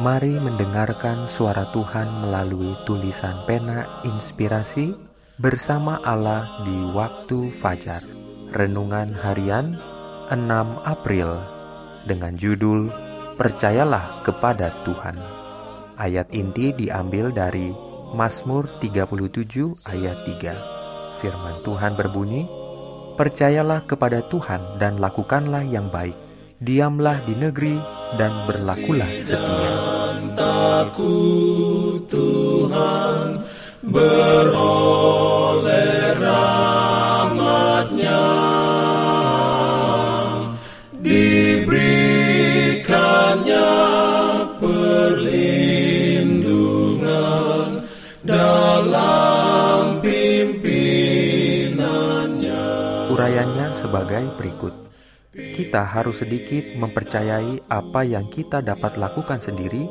Mari mendengarkan suara Tuhan melalui tulisan pena inspirasi bersama Allah di waktu fajar. Renungan harian 6 April dengan judul Percayalah kepada Tuhan. Ayat inti diambil dari Mazmur 37 ayat 3. Firman Tuhan berbunyi, Percayalah kepada Tuhan dan lakukanlah yang baik. Diamlah di negeri dan berlakulah setia. Takut Tuhan beroleh rahmatnya. Diberikannya perlindungan dalam pimpinannya. Urayanya sebagai berikut kita harus sedikit mempercayai apa yang kita dapat lakukan sendiri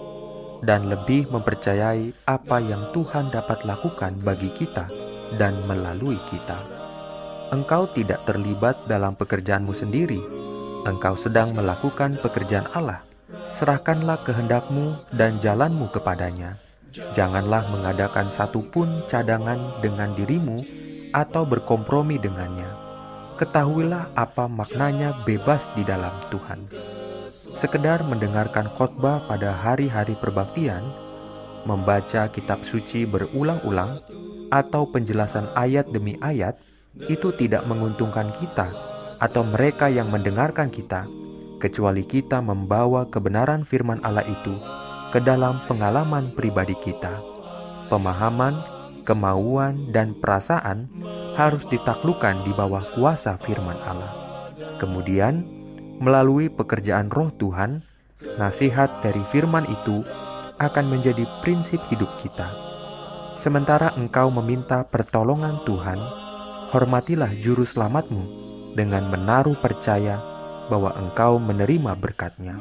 dan lebih mempercayai apa yang Tuhan dapat lakukan bagi kita dan melalui kita. Engkau tidak terlibat dalam pekerjaanmu sendiri. Engkau sedang melakukan pekerjaan Allah. Serahkanlah kehendakmu dan jalanmu kepadanya. Janganlah mengadakan satu pun cadangan dengan dirimu atau berkompromi dengannya ketahuilah apa maknanya bebas di dalam Tuhan. Sekedar mendengarkan khotbah pada hari-hari perbaktian, membaca kitab suci berulang-ulang, atau penjelasan ayat demi ayat, itu tidak menguntungkan kita atau mereka yang mendengarkan kita, kecuali kita membawa kebenaran firman Allah itu ke dalam pengalaman pribadi kita. Pemahaman, kemauan, dan perasaan harus ditaklukkan di bawah kuasa firman Allah. Kemudian, melalui pekerjaan roh Tuhan, nasihat dari firman itu akan menjadi prinsip hidup kita. Sementara engkau meminta pertolongan Tuhan, hormatilah juru selamatmu dengan menaruh percaya bahwa engkau menerima berkatnya.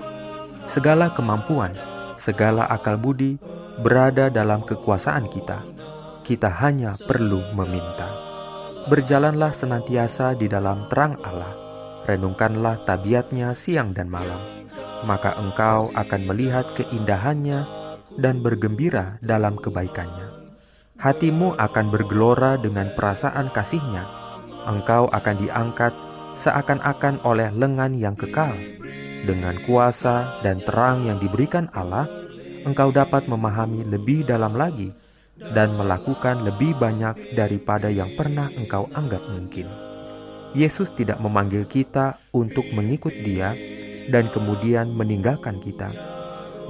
Segala kemampuan, segala akal budi berada dalam kekuasaan kita. Kita hanya perlu meminta. Berjalanlah senantiasa di dalam terang Allah, renungkanlah tabiatnya siang dan malam, maka engkau akan melihat keindahannya dan bergembira dalam kebaikannya. Hatimu akan bergelora dengan perasaan kasihnya, engkau akan diangkat seakan-akan oleh lengan yang kekal. Dengan kuasa dan terang yang diberikan Allah, engkau dapat memahami lebih dalam lagi dan melakukan lebih banyak daripada yang pernah engkau anggap mungkin. Yesus tidak memanggil kita untuk mengikut Dia dan kemudian meninggalkan kita.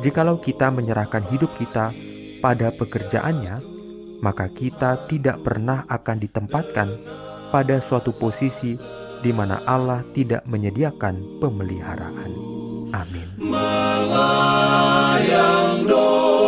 Jikalau kita menyerahkan hidup kita pada pekerjaannya, maka kita tidak pernah akan ditempatkan pada suatu posisi di mana Allah tidak menyediakan pemeliharaan. Amin. Doa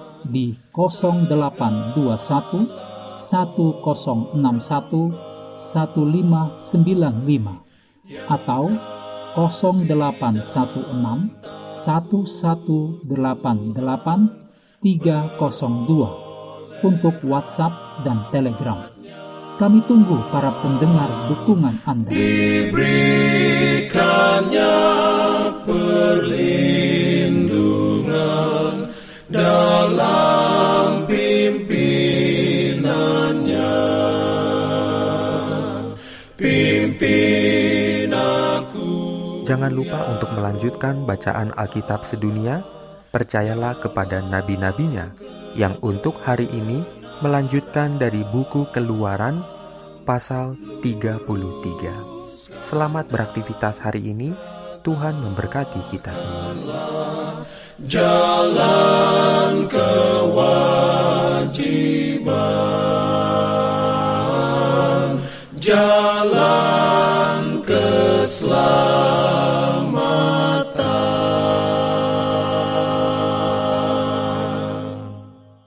di 0821 1061 1595 atau 0816 1188 302 untuk WhatsApp dan Telegram. Kami tunggu para pendengar dukungan Anda. pimpin aku. Jangan lupa untuk melanjutkan bacaan Alkitab sedunia. Percayalah kepada nabi-nabinya yang untuk hari ini melanjutkan dari buku Keluaran pasal 33. Selamat beraktivitas hari ini. Tuhan memberkati kita semua. Jalan kewajiban jalan keselamatan.